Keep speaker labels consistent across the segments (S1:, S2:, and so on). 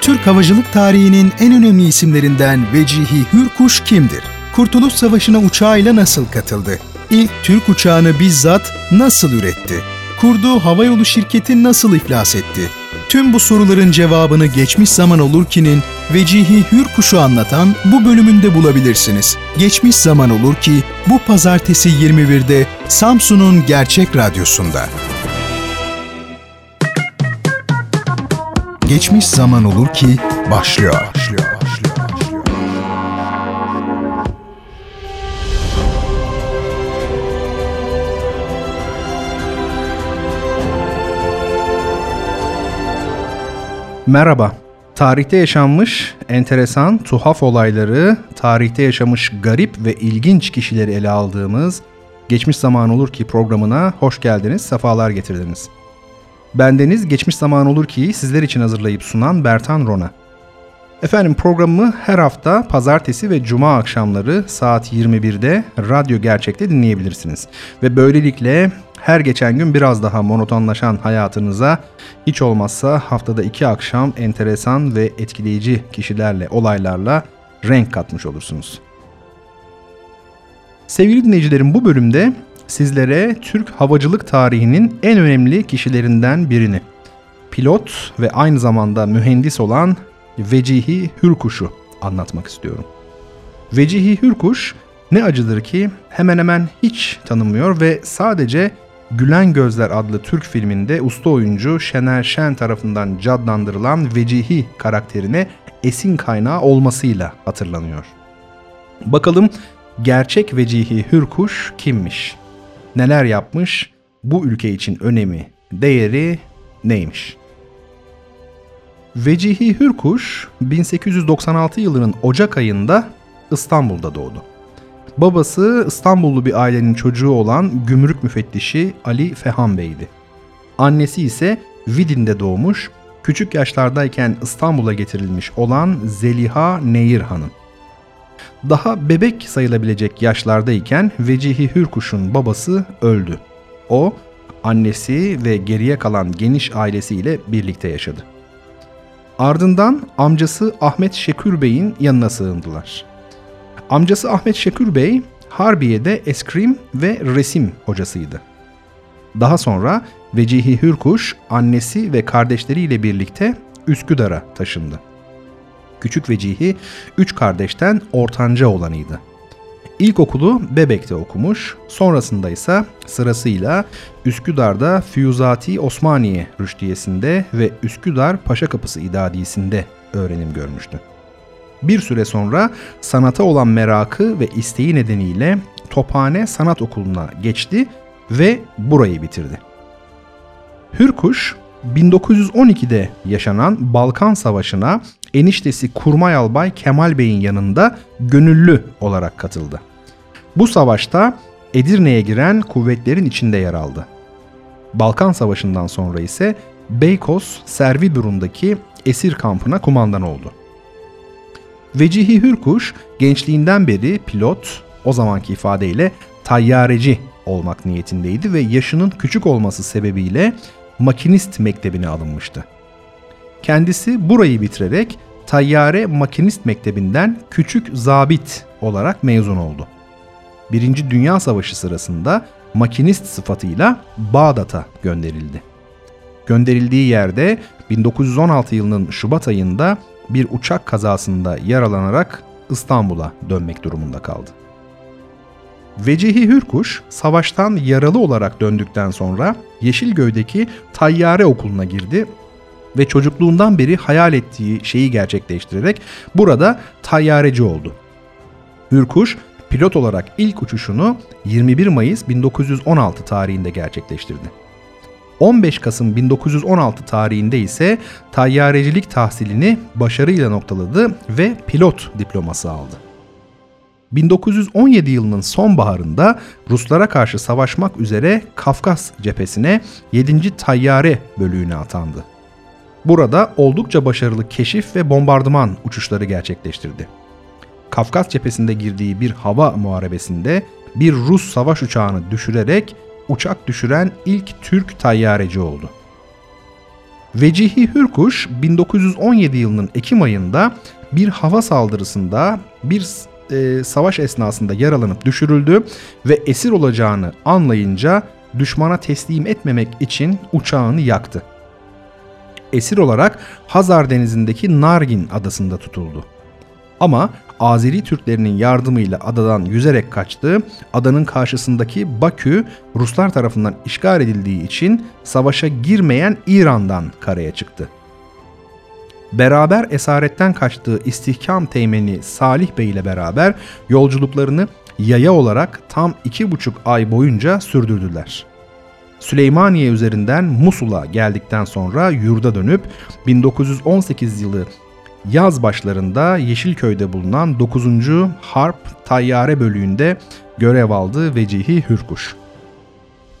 S1: Türk havacılık tarihinin en önemli isimlerinden Vecihi Hürkuş kimdir? Kurtuluş Savaşı'na uçağıyla nasıl katıldı? İlk Türk uçağını bizzat nasıl üretti? Kurduğu havayolu şirketi nasıl iflas etti? Tüm bu soruların cevabını Geçmiş Zaman Olur ki'nin Vecihi Hürkuş'u anlatan bu bölümünde bulabilirsiniz. Geçmiş Zaman Olur ki bu pazartesi 21'de Samsun'un Gerçek Radyosu'nda. Geçmiş Zaman Olur ki başlıyor. başlıyor.
S2: Merhaba. Tarihte yaşanmış enteresan, tuhaf olayları, tarihte yaşamış garip ve ilginç kişileri ele aldığımız Geçmiş Zaman Olur Ki programına hoş geldiniz, sefalar getirdiniz. Bendeniz Geçmiş Zaman Olur Ki sizler için hazırlayıp sunan Bertan Rona. Efendim programımı her hafta pazartesi ve cuma akşamları saat 21'de Radyo Gerçek'te dinleyebilirsiniz. Ve böylelikle her geçen gün biraz daha monotonlaşan hayatınıza hiç olmazsa haftada iki akşam enteresan ve etkileyici kişilerle, olaylarla renk katmış olursunuz. Sevgili dinleyicilerim bu bölümde sizlere Türk havacılık tarihinin en önemli kişilerinden birini, pilot ve aynı zamanda mühendis olan Vecihi Hürkuş'u anlatmak istiyorum. Vecihi Hürkuş ne acıdır ki hemen hemen hiç tanınmıyor ve sadece Gülen Gözler adlı Türk filminde usta oyuncu Şener Şen tarafından cadlandırılan Vecihi karakterine esin kaynağı olmasıyla hatırlanıyor. Bakalım gerçek Vecihi Hürkuş kimmiş? Neler yapmış? Bu ülke için önemi, değeri neymiş? Vecihi Hürkuş 1896 yılının Ocak ayında İstanbul'da doğdu. Babası İstanbullu bir ailenin çocuğu olan gümrük müfettişi Ali Fehan Bey'di. Annesi ise Vidin'de doğmuş, küçük yaşlardayken İstanbul'a getirilmiş olan Zeliha Nehir Hanım. Daha bebek sayılabilecek yaşlardayken Vecihi Hürkuş'un babası öldü. O, annesi ve geriye kalan geniş ailesiyle birlikte yaşadı. Ardından amcası Ahmet Şekür Bey'in yanına sığındılar. Amcası Ahmet Şekür Bey Harbiye'de eskrim ve resim hocasıydı. Daha sonra Vecihi Hürkuş annesi ve kardeşleriyle birlikte Üsküdar'a taşındı. Küçük Vecihi üç kardeşten ortanca olanıydı. İlkokulu Bebek'te okumuş, sonrasında ise sırasıyla Üsküdar'da Füyuzati Osmaniye Rüştiyesi'nde ve Üsküdar Paşa Kapısı İdadisi'nde öğrenim görmüştü. Bir süre sonra sanata olan merakı ve isteği nedeniyle Tophane Sanat Okulu'na geçti ve burayı bitirdi. Hürkuş 1912'de yaşanan Balkan Savaşı'na eniştesi Kurmay Albay Kemal Bey'in yanında gönüllü olarak katıldı. Bu savaşta Edirne'ye giren kuvvetlerin içinde yer aldı. Balkan Savaşı'ndan sonra ise Beykoz Serviburun'daki esir kampına kumandan oldu. Vecihi Hürkuş gençliğinden beri pilot, o zamanki ifadeyle tayyareci olmak niyetindeydi ve yaşının küçük olması sebebiyle makinist mektebine alınmıştı. Kendisi burayı bitirerek Tayyare Makinist Mektebi'nden küçük zabit olarak mezun oldu. Birinci Dünya Savaşı sırasında makinist sıfatıyla Bağdat'a gönderildi. Gönderildiği yerde 1916 yılının Şubat ayında bir uçak kazasında yaralanarak İstanbul'a dönmek durumunda kaldı. Vecihi Hürkuş savaştan yaralı olarak döndükten sonra Yeşilgöy'deki Tayyare Okulu'na girdi ve çocukluğundan beri hayal ettiği şeyi gerçekleştirerek burada tayyareci oldu. Hürkuş pilot olarak ilk uçuşunu 21 Mayıs 1916 tarihinde gerçekleştirdi. 15 Kasım 1916 tarihinde ise tayyarecilik tahsilini başarıyla noktaladı ve pilot diploması aldı. 1917 yılının sonbaharında Ruslara karşı savaşmak üzere Kafkas cephesine 7. Tayyare bölüğüne atandı. Burada oldukça başarılı keşif ve bombardıman uçuşları gerçekleştirdi. Kafkas cephesinde girdiği bir hava muharebesinde bir Rus savaş uçağını düşürerek uçak düşüren ilk Türk tayyareci oldu. Vecihi Hürkuş 1917 yılının Ekim ayında bir hava saldırısında bir e, savaş esnasında yaralanıp düşürüldü ve esir olacağını anlayınca düşmana teslim etmemek için uçağını yaktı. Esir olarak Hazar Denizi'ndeki Nargin adasında tutuldu. Ama Azeri Türklerinin yardımıyla adadan yüzerek kaçtı. Adanın karşısındaki Bakü Ruslar tarafından işgal edildiği için savaşa girmeyen İran'dan karaya çıktı. Beraber esaretten kaçtığı istihkam teğmeni Salih Bey ile beraber yolculuklarını yaya olarak tam iki buçuk ay boyunca sürdürdüler. Süleymaniye üzerinden Musul'a geldikten sonra yurda dönüp 1918 yılı yaz başlarında Yeşilköy'de bulunan 9. Harp Tayyare Bölüğü'nde görev aldı Vecihi Hürkuş.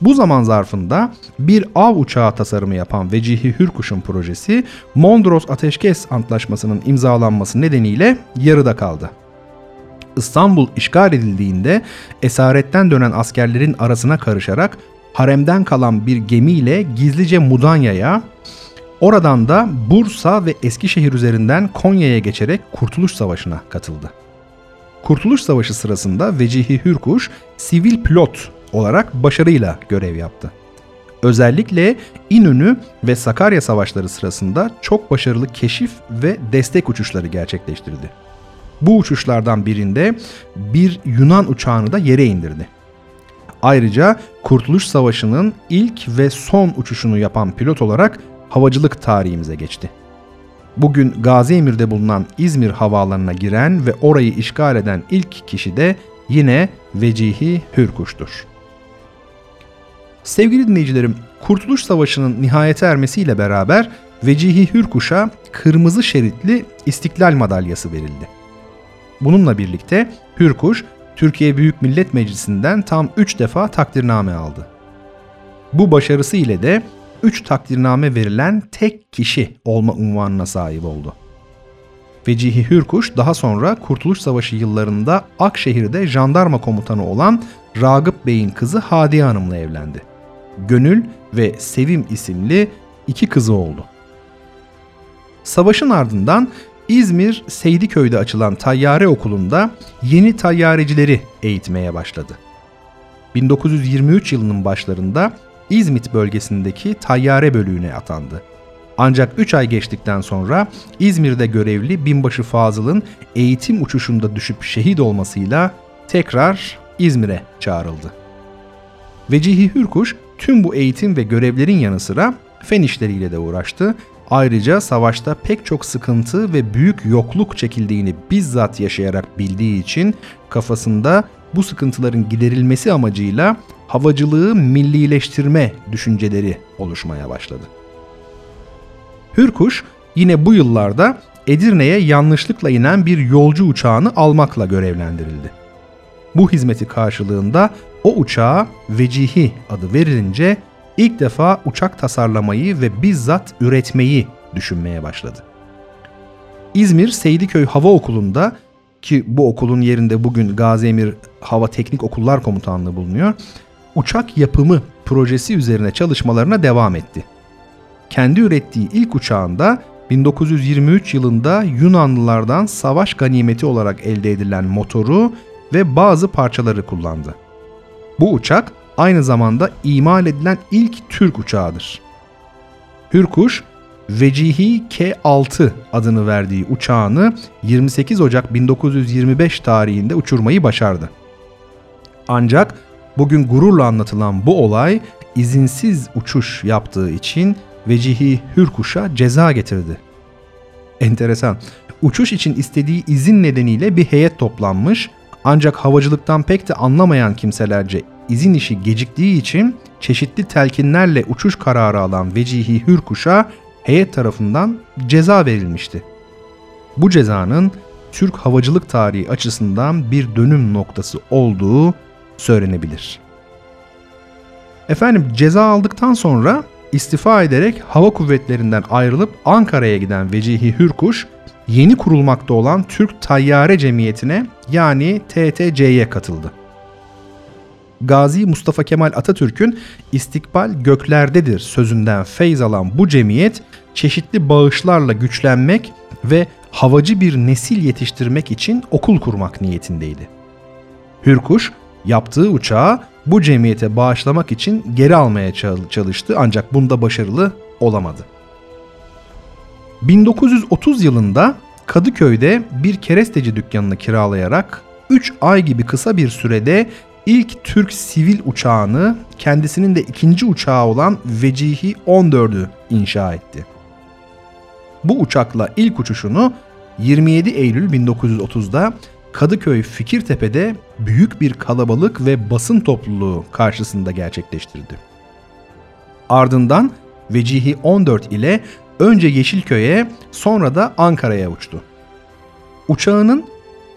S2: Bu zaman zarfında bir av uçağı tasarımı yapan Vecihi Hürkuş'un projesi Mondros Ateşkes Antlaşması'nın imzalanması nedeniyle yarıda kaldı. İstanbul işgal edildiğinde esaretten dönen askerlerin arasına karışarak haremden kalan bir gemiyle gizlice Mudanya'ya, oradan da Bursa ve Eskişehir üzerinden Konya'ya geçerek Kurtuluş Savaşı'na katıldı. Kurtuluş Savaşı sırasında Vecihi Hürkuş sivil pilot olarak başarıyla görev yaptı. Özellikle İnönü ve Sakarya savaşları sırasında çok başarılı keşif ve destek uçuşları gerçekleştirdi. Bu uçuşlardan birinde bir Yunan uçağını da yere indirdi. Ayrıca Kurtuluş Savaşı'nın ilk ve son uçuşunu yapan pilot olarak havacılık tarihimize geçti. Bugün Gazi Emir'de bulunan İzmir havaalanına giren ve orayı işgal eden ilk kişi de yine Vecihi Hürkuş'tur. Sevgili dinleyicilerim, Kurtuluş Savaşı'nın nihayete ermesiyle beraber Vecihi Hürkuş'a kırmızı şeritli İstiklal Madalyası verildi. Bununla birlikte Hürkuş, Türkiye Büyük Millet Meclisi'nden tam 3 defa takdirname aldı. Bu başarısı ile de 3 takdirname verilen tek kişi olma unvanına sahip oldu. Vecihi Hürkuş daha sonra Kurtuluş Savaşı yıllarında Akşehir'de jandarma komutanı olan Ragıp Bey'in kızı Hadiye Hanım'la evlendi. Gönül ve Sevim isimli iki kızı oldu. Savaşın ardından İzmir Seydiköy'de açılan tayyare okulunda yeni tayyarecileri eğitmeye başladı. 1923 yılının başlarında İzmit bölgesindeki tayyare bölüğüne atandı. Ancak 3 ay geçtikten sonra İzmir'de görevli binbaşı Fazıl'ın eğitim uçuşunda düşüp şehit olmasıyla tekrar İzmir'e çağrıldı. Vecihi Hürkuş tüm bu eğitim ve görevlerin yanı sıra fen işleriyle de uğraştı. Ayrıca savaşta pek çok sıkıntı ve büyük yokluk çekildiğini bizzat yaşayarak bildiği için kafasında bu sıkıntıların giderilmesi amacıyla havacılığı millileştirme düşünceleri oluşmaya başladı. Hürkuş yine bu yıllarda Edirne'ye yanlışlıkla inen bir yolcu uçağını almakla görevlendirildi. Bu hizmeti karşılığında o uçağa Vecihi adı verilince ilk defa uçak tasarlamayı ve bizzat üretmeyi düşünmeye başladı. İzmir Seydiköy Hava Okulu'nda ki bu okulun yerinde bugün Gazi Emir Hava Teknik Okullar Komutanlığı bulunuyor. Uçak yapımı projesi üzerine çalışmalarına devam etti. Kendi ürettiği ilk uçağında 1923 yılında Yunanlılardan savaş ganimeti olarak elde edilen motoru ve bazı parçaları kullandı. Bu uçak aynı zamanda imal edilen ilk Türk uçağıdır. Hürkuş, Vecihi K-6 adını verdiği uçağını 28 Ocak 1925 tarihinde uçurmayı başardı. Ancak bugün gururla anlatılan bu olay izinsiz uçuş yaptığı için Vecihi Hürkuş'a ceza getirdi. Enteresan. Uçuş için istediği izin nedeniyle bir heyet toplanmış ancak havacılıktan pek de anlamayan kimselerce izin işi geciktiği için çeşitli telkinlerle uçuş kararı alan Vecihi Hürkuş'a heyet tarafından ceza verilmişti. Bu cezanın Türk havacılık tarihi açısından bir dönüm noktası olduğu söylenebilir. Efendim ceza aldıktan sonra istifa ederek hava kuvvetlerinden ayrılıp Ankara'ya giden Vecihi Hürkuş, yeni kurulmakta olan Türk Tayyare Cemiyeti'ne yani TTC'ye katıldı. Gazi Mustafa Kemal Atatürk'ün istikbal göklerdedir sözünden feyz alan bu cemiyet çeşitli bağışlarla güçlenmek ve havacı bir nesil yetiştirmek için okul kurmak niyetindeydi. Hürkuş yaptığı uçağı bu cemiyete bağışlamak için geri almaya çalıştı ancak bunda başarılı olamadı. 1930 yılında Kadıköy'de bir keresteci dükkanını kiralayarak 3 ay gibi kısa bir sürede ilk Türk sivil uçağını kendisinin de ikinci uçağı olan Vecihi 14'ü inşa etti. Bu uçakla ilk uçuşunu 27 Eylül 1930'da Kadıköy Fikirtepe'de büyük bir kalabalık ve basın topluluğu karşısında gerçekleştirdi. Ardından Vecihi 14 ile önce Yeşilköy'e sonra da Ankara'ya uçtu. Uçağının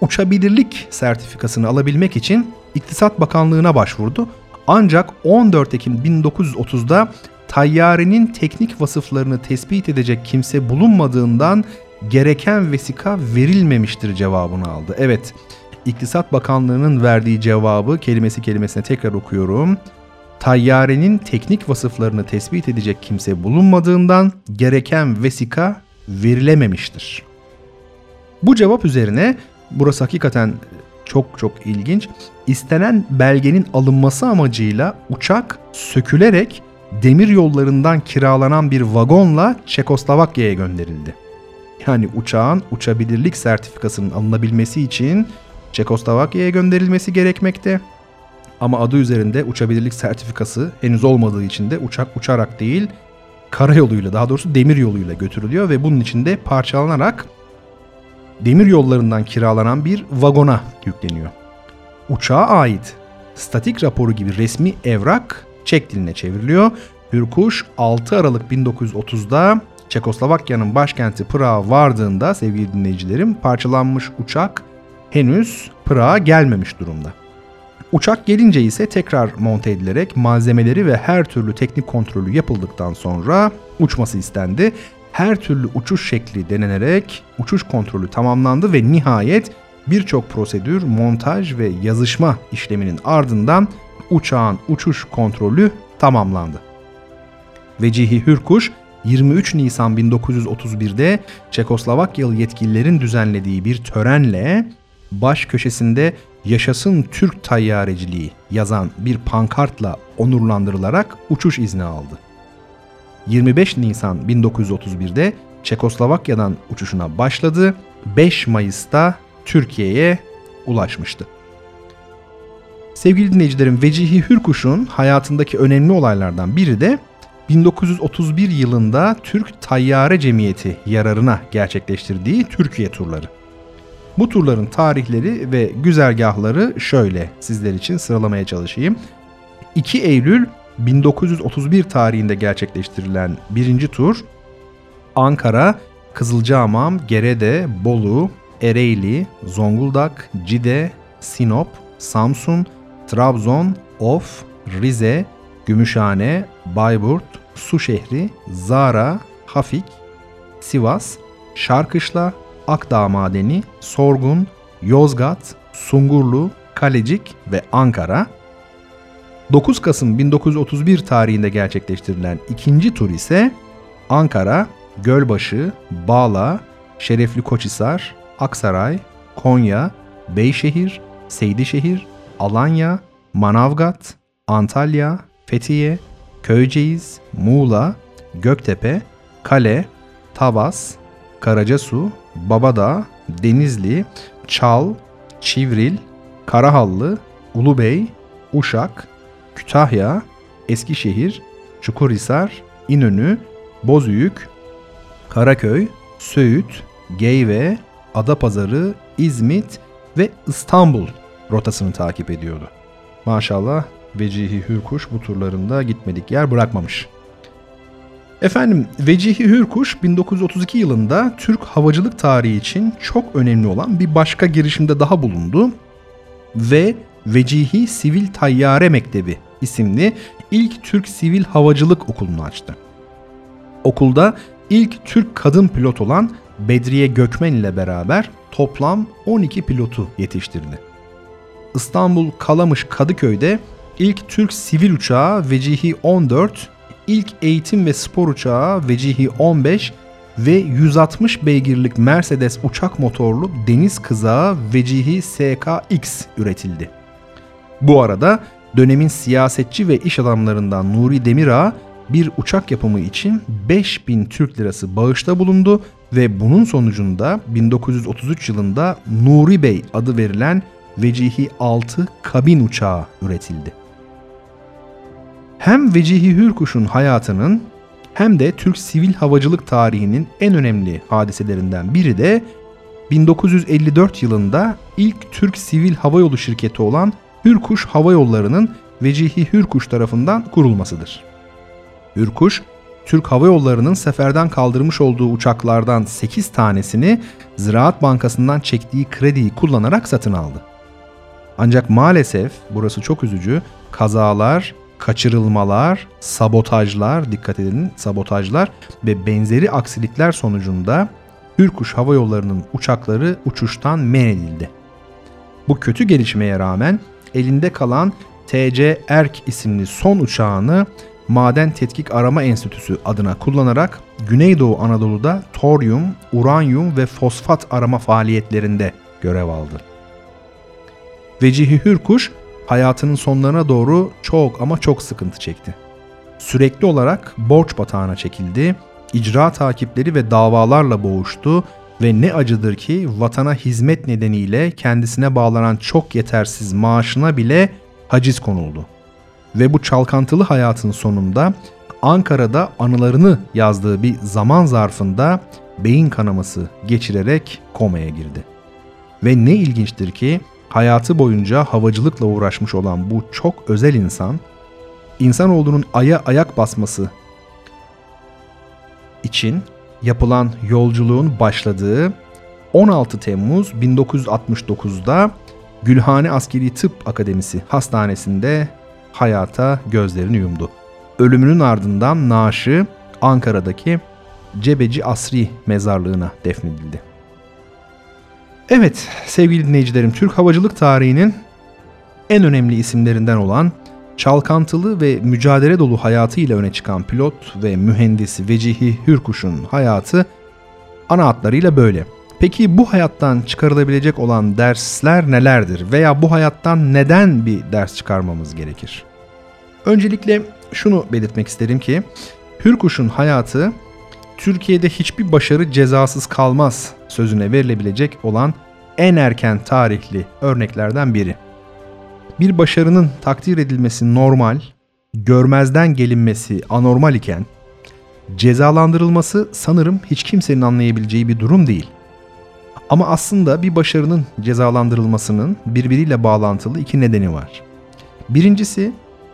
S2: uçabilirlik sertifikasını alabilmek için İktisat Bakanlığı'na başvurdu. Ancak 14 Ekim 1930'da tayyarenin teknik vasıflarını tespit edecek kimse bulunmadığından gereken vesika verilmemiştir cevabını aldı. Evet, İktisat Bakanlığı'nın verdiği cevabı kelimesi kelimesine tekrar okuyorum. Tayyarenin teknik vasıflarını tespit edecek kimse bulunmadığından gereken vesika verilememiştir. Bu cevap üzerine burası hakikaten çok çok ilginç. İstenen belgenin alınması amacıyla uçak sökülerek demir yollarından kiralanan bir vagonla Çekoslovakya'ya gönderildi. Yani uçağın uçabilirlik sertifikasının alınabilmesi için Çekoslovakya'ya gönderilmesi gerekmekte. Ama adı üzerinde uçabilirlik sertifikası henüz olmadığı için de uçak uçarak değil karayoluyla daha doğrusu demir yoluyla götürülüyor ve bunun içinde parçalanarak demir yollarından kiralanan bir vagona yükleniyor. Uçağa ait statik raporu gibi resmi evrak Çek diline çevriliyor. Hürkuş 6 Aralık 1930'da Çekoslovakya'nın başkenti Prag'a vardığında sevgili dinleyicilerim parçalanmış uçak henüz Prag'a gelmemiş durumda. Uçak gelince ise tekrar monte edilerek malzemeleri ve her türlü teknik kontrolü yapıldıktan sonra uçması istendi. Her türlü uçuş şekli denenerek uçuş kontrolü tamamlandı ve nihayet birçok prosedür, montaj ve yazışma işleminin ardından uçağın uçuş kontrolü tamamlandı. Vecihi Hürkuş 23 Nisan 1931'de Çekoslovakyalı yetkililerin düzenlediği bir törenle baş köşesinde Yaşasın Türk Tayyareciliği yazan bir pankartla onurlandırılarak uçuş izni aldı. 25 Nisan 1931'de Çekoslovakya'dan uçuşuna başladı. 5 Mayıs'ta Türkiye'ye ulaşmıştı. Sevgili dinleyicilerim Vecihi Hürkuş'un hayatındaki önemli olaylardan biri de 1931 yılında Türk Tayyare Cemiyeti yararına gerçekleştirdiği Türkiye turları. Bu turların tarihleri ve güzergahları şöyle sizler için sıralamaya çalışayım. 2 Eylül 1931 tarihinde gerçekleştirilen birinci tur Ankara, Kızılcahamam, Gerede, Bolu, Ereğli, Zonguldak, Cide, Sinop, Samsun, Trabzon, Of, Rize, Gümüşhane, Bayburt, Suşehri, Zara, Hafik, Sivas, Şarkışla, Akdağ Madeni, Sorgun, Yozgat, Sungurlu, Kalecik ve Ankara. 9 Kasım 1931 tarihinde gerçekleştirilen ikinci tur ise Ankara, Gölbaşı, Bağla, Şerefli Koçhisar, Aksaray, Konya, Beyşehir, Seydişehir, Alanya, Manavgat, Antalya, Fethiye, Köyceğiz, Muğla, Göktepe, Kale, Tavas, Karacasu, Babadağ, Denizli, Çal, Çivril, Karahallı, Ulubey, Uşak, Kütahya, Eskişehir, Çukurhisar, İnönü, Bozüyük, Karaköy, Söğüt, Geyve, Adapazarı, İzmit ve İstanbul rotasını takip ediyordu. Maşallah Vecihi Hürkuş bu turlarında gitmedik yer bırakmamış. Efendim Vecihi Hürkuş 1932 yılında Türk havacılık tarihi için çok önemli olan bir başka girişimde daha bulundu ve Vecihi Sivil Tayyare Mektebi isimli ilk Türk Sivil Havacılık Okulu'nu açtı. Okulda ilk Türk kadın pilot olan Bedriye Gökmen ile beraber toplam 12 pilotu yetiştirdi. İstanbul Kalamış Kadıköy'de ilk Türk sivil uçağı Vecihi 14, ilk eğitim ve spor uçağı Vecihi 15 ve 160 beygirlik Mercedes uçak motorlu deniz kızağı Vecihi SKX üretildi. Bu arada dönemin siyasetçi ve iş adamlarından Nuri Demirağ bir uçak yapımı için 5000 Türk lirası bağışta bulundu ve bunun sonucunda 1933 yılında Nuri Bey adı verilen Vecihi 6 kabin uçağı üretildi. Hem Vecihi Hürkuş'un hayatının hem de Türk sivil havacılık tarihinin en önemli hadiselerinden biri de 1954 yılında ilk Türk sivil havayolu şirketi olan Hürkuş Hava Yolları'nın Vecihi Hürkuş tarafından kurulmasıdır. Hürkuş, Türk Hava Yolları'nın seferden kaldırmış olduğu uçaklardan 8 tanesini Ziraat Bankası'ndan çektiği krediyi kullanarak satın aldı. Ancak maalesef burası çok üzücü kazalar, kaçırılmalar, sabotajlar, dikkat edin sabotajlar ve benzeri aksilikler sonucunda Hürkuş Hava Yolları'nın uçakları uçuştan men edildi. Bu kötü gelişmeye rağmen elinde kalan TC Erk isimli son uçağını Maden Tetkik Arama Enstitüsü adına kullanarak Güneydoğu Anadolu'da toryum, uranyum ve fosfat arama faaliyetlerinde görev aldı. Vecihi Hürkuş hayatının sonlarına doğru çok ama çok sıkıntı çekti. Sürekli olarak borç batağına çekildi, icra takipleri ve davalarla boğuştu ve ne acıdır ki vatana hizmet nedeniyle kendisine bağlanan çok yetersiz maaşına bile haciz konuldu. Ve bu çalkantılı hayatın sonunda Ankara'da anılarını yazdığı bir zaman zarfında beyin kanaması geçirerek komaya girdi. Ve ne ilginçtir ki hayatı boyunca havacılıkla uğraşmış olan bu çok özel insan, insanoğlunun aya ayak basması için yapılan yolculuğun başladığı 16 Temmuz 1969'da Gülhane Askeri Tıp Akademisi Hastanesi'nde hayata gözlerini yumdu. Ölümünün ardından naaşı Ankara'daki Cebeci Asri mezarlığına defnedildi. Evet sevgili dinleyicilerim Türk havacılık tarihinin en önemli isimlerinden olan çalkantılı ve mücadele dolu hayatıyla öne çıkan pilot ve mühendis Vecihi Hürkuş'un hayatı ana hatlarıyla böyle. Peki bu hayattan çıkarılabilecek olan dersler nelerdir veya bu hayattan neden bir ders çıkarmamız gerekir? Öncelikle şunu belirtmek isterim ki Hürkuş'un hayatı Türkiye'de hiçbir başarı cezasız kalmaz sözüne verilebilecek olan en erken tarihli örneklerden biri. Bir başarının takdir edilmesi normal, görmezden gelinmesi anormal iken cezalandırılması sanırım hiç kimsenin anlayabileceği bir durum değil. Ama aslında bir başarının cezalandırılmasının birbiriyle bağlantılı iki nedeni var. Birincisi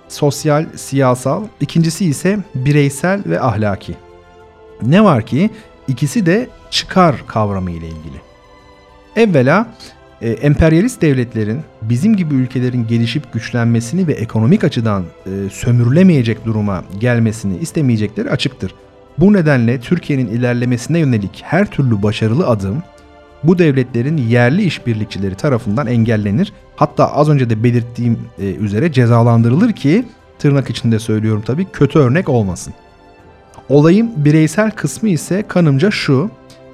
S2: sosyal, siyasal, ikincisi ise bireysel ve ahlaki. Ne var ki ikisi de çıkar kavramı ile ilgili. Evvela e, emperyalist devletlerin bizim gibi ülkelerin gelişip güçlenmesini ve ekonomik açıdan e, sömürülemeyecek duruma gelmesini istemeyecekleri açıktır. Bu nedenle Türkiye'nin ilerlemesine yönelik her türlü başarılı adım bu devletlerin yerli işbirlikçileri tarafından engellenir. Hatta az önce de belirttiğim e, üzere cezalandırılır ki tırnak içinde söylüyorum tabii kötü örnek olmasın. Olayın bireysel kısmı ise kanımca şu.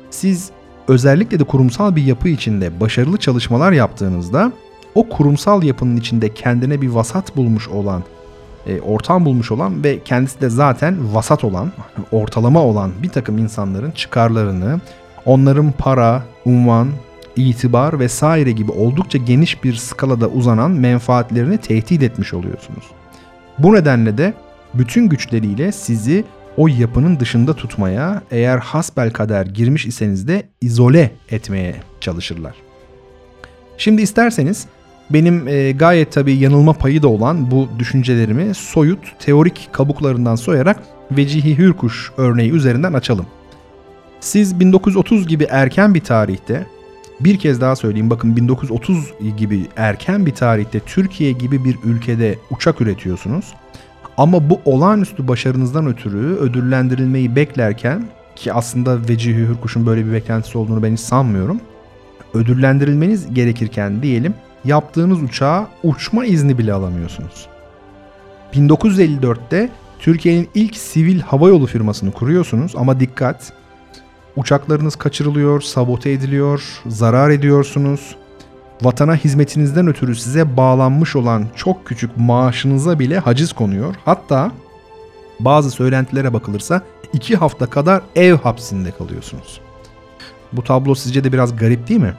S2: Siz özellikle de kurumsal bir yapı içinde başarılı çalışmalar yaptığınızda o kurumsal yapının içinde kendine bir vasat bulmuş olan, e, ortam bulmuş olan ve kendisi de zaten vasat olan, ortalama olan bir takım insanların çıkarlarını, onların para, unvan, itibar vesaire gibi oldukça geniş bir skalada uzanan menfaatlerini tehdit etmiş oluyorsunuz. Bu nedenle de bütün güçleriyle sizi o yapının dışında tutmaya, eğer hasbel kader girmiş iseniz de izole etmeye çalışırlar. Şimdi isterseniz benim e, gayet tabii yanılma payı da olan bu düşüncelerimi soyut, teorik kabuklarından soyarak Vecihi Hürkuş örneği üzerinden açalım. Siz 1930 gibi erken bir tarihte bir kez daha söyleyeyim bakın 1930 gibi erken bir tarihte Türkiye gibi bir ülkede uçak üretiyorsunuz. Ama bu olağanüstü başarınızdan ötürü ödüllendirilmeyi beklerken ki aslında Vecihi Hürkuş'un böyle bir beklentisi olduğunu ben hiç sanmıyorum. Ödüllendirilmeniz gerekirken diyelim yaptığınız uçağa uçma izni bile alamıyorsunuz. 1954'te Türkiye'nin ilk sivil havayolu firmasını kuruyorsunuz ama dikkat uçaklarınız kaçırılıyor, sabote ediliyor, zarar ediyorsunuz. Vatana hizmetinizden ötürü size bağlanmış olan çok küçük maaşınıza bile haciz konuyor. Hatta bazı söylentilere bakılırsa iki hafta kadar ev hapsinde kalıyorsunuz. Bu tablo sizce de biraz garip değil mi?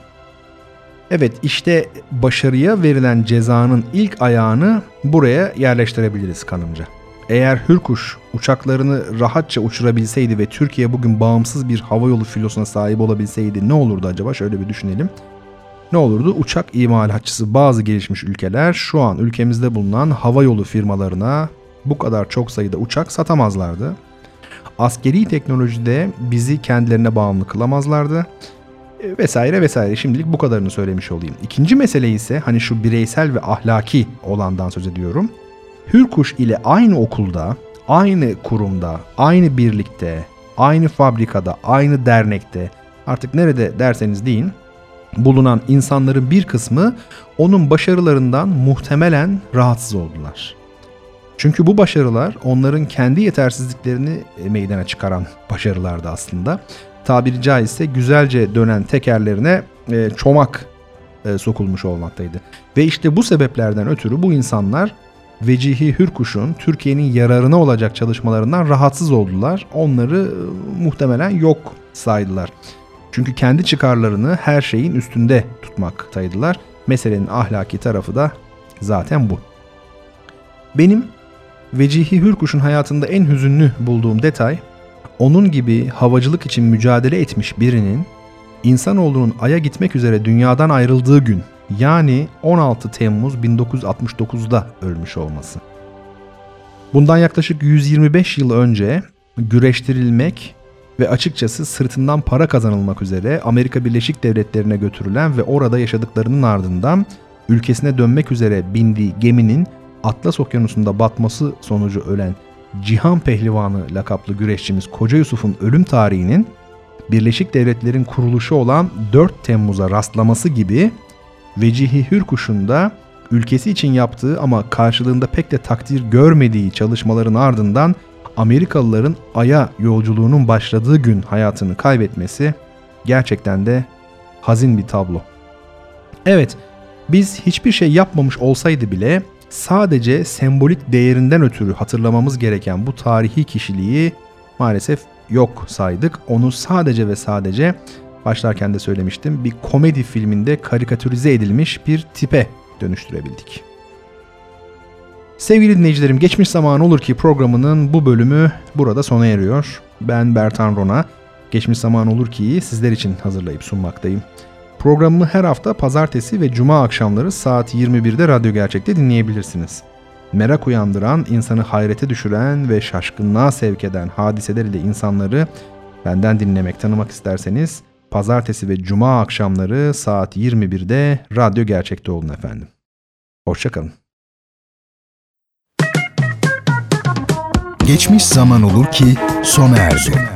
S2: Evet işte başarıya verilen cezanın ilk ayağını buraya yerleştirebiliriz kanımca. Eğer Hürkuş uçaklarını rahatça uçurabilseydi ve Türkiye bugün bağımsız bir havayolu filosuna sahip olabilseydi ne olurdu acaba? Şöyle bir düşünelim. Ne olurdu? Uçak imalatçısı bazı gelişmiş ülkeler şu an ülkemizde bulunan havayolu firmalarına bu kadar çok sayıda uçak satamazlardı. Askeri teknolojide bizi kendilerine bağımlı kılamazlardı e, vesaire vesaire. Şimdilik bu kadarını söylemiş olayım. İkinci mesele ise hani şu bireysel ve ahlaki olandan söz ediyorum. Hürkuş ile aynı okulda, aynı kurumda, aynı birlikte, aynı fabrikada, aynı dernekte artık nerede derseniz deyin bulunan insanların bir kısmı onun başarılarından muhtemelen rahatsız oldular. Çünkü bu başarılar onların kendi yetersizliklerini e, meydana çıkaran başarılardı aslında. Tabiri caizse güzelce dönen tekerlerine e, çomak e, sokulmuş olmaktaydı. Ve işte bu sebeplerden ötürü bu insanlar Vecihi Hürkuş'un Türkiye'nin yararına olacak çalışmalarından rahatsız oldular. Onları muhtemelen yok saydılar. Çünkü kendi çıkarlarını her şeyin üstünde tutmaktaydılar. Meselenin ahlaki tarafı da zaten bu. Benim Vecihi Hürkuş'un hayatında en hüzünlü bulduğum detay, onun gibi havacılık için mücadele etmiş birinin insanoğlunun Ay'a gitmek üzere dünyadan ayrıldığı gün yani 16 Temmuz 1969'da ölmüş olması. Bundan yaklaşık 125 yıl önce güreştirilmek ve açıkçası sırtından para kazanılmak üzere Amerika Birleşik Devletleri'ne götürülen ve orada yaşadıklarının ardından ülkesine dönmek üzere bindiği geminin Atlas Okyanusu'nda batması sonucu ölen Cihan Pehlivanı lakaplı güreşçimiz Koca Yusuf'un ölüm tarihinin Birleşik Devletler'in kuruluşu olan 4 Temmuz'a rastlaması gibi Vecihi Hürkuş'un da ülkesi için yaptığı ama karşılığında pek de takdir görmediği çalışmaların ardından Amerikalıların Ay'a yolculuğunun başladığı gün hayatını kaybetmesi gerçekten de hazin bir tablo. Evet, biz hiçbir şey yapmamış olsaydı bile sadece sembolik değerinden ötürü hatırlamamız gereken bu tarihi kişiliği maalesef yok saydık. Onu sadece ve sadece başlarken de söylemiştim bir komedi filminde karikatürize edilmiş bir tipe dönüştürebildik. Sevgili dinleyicilerim geçmiş zaman olur ki programının bu bölümü burada sona eriyor. Ben Bertan Rona. Geçmiş zaman olur ki sizler için hazırlayıp sunmaktayım. Programımı her hafta pazartesi ve cuma akşamları saat 21'de Radyo Gerçek'te dinleyebilirsiniz. Merak uyandıran, insanı hayrete düşüren ve şaşkınlığa sevk eden hadiseler ile insanları benden dinlemek, tanımak isterseniz pazartesi ve cuma akşamları saat 21'de Radyo Gerçek'te olun efendim. Hoşçakalın.
S1: Geçmiş zaman olur ki sona erdi.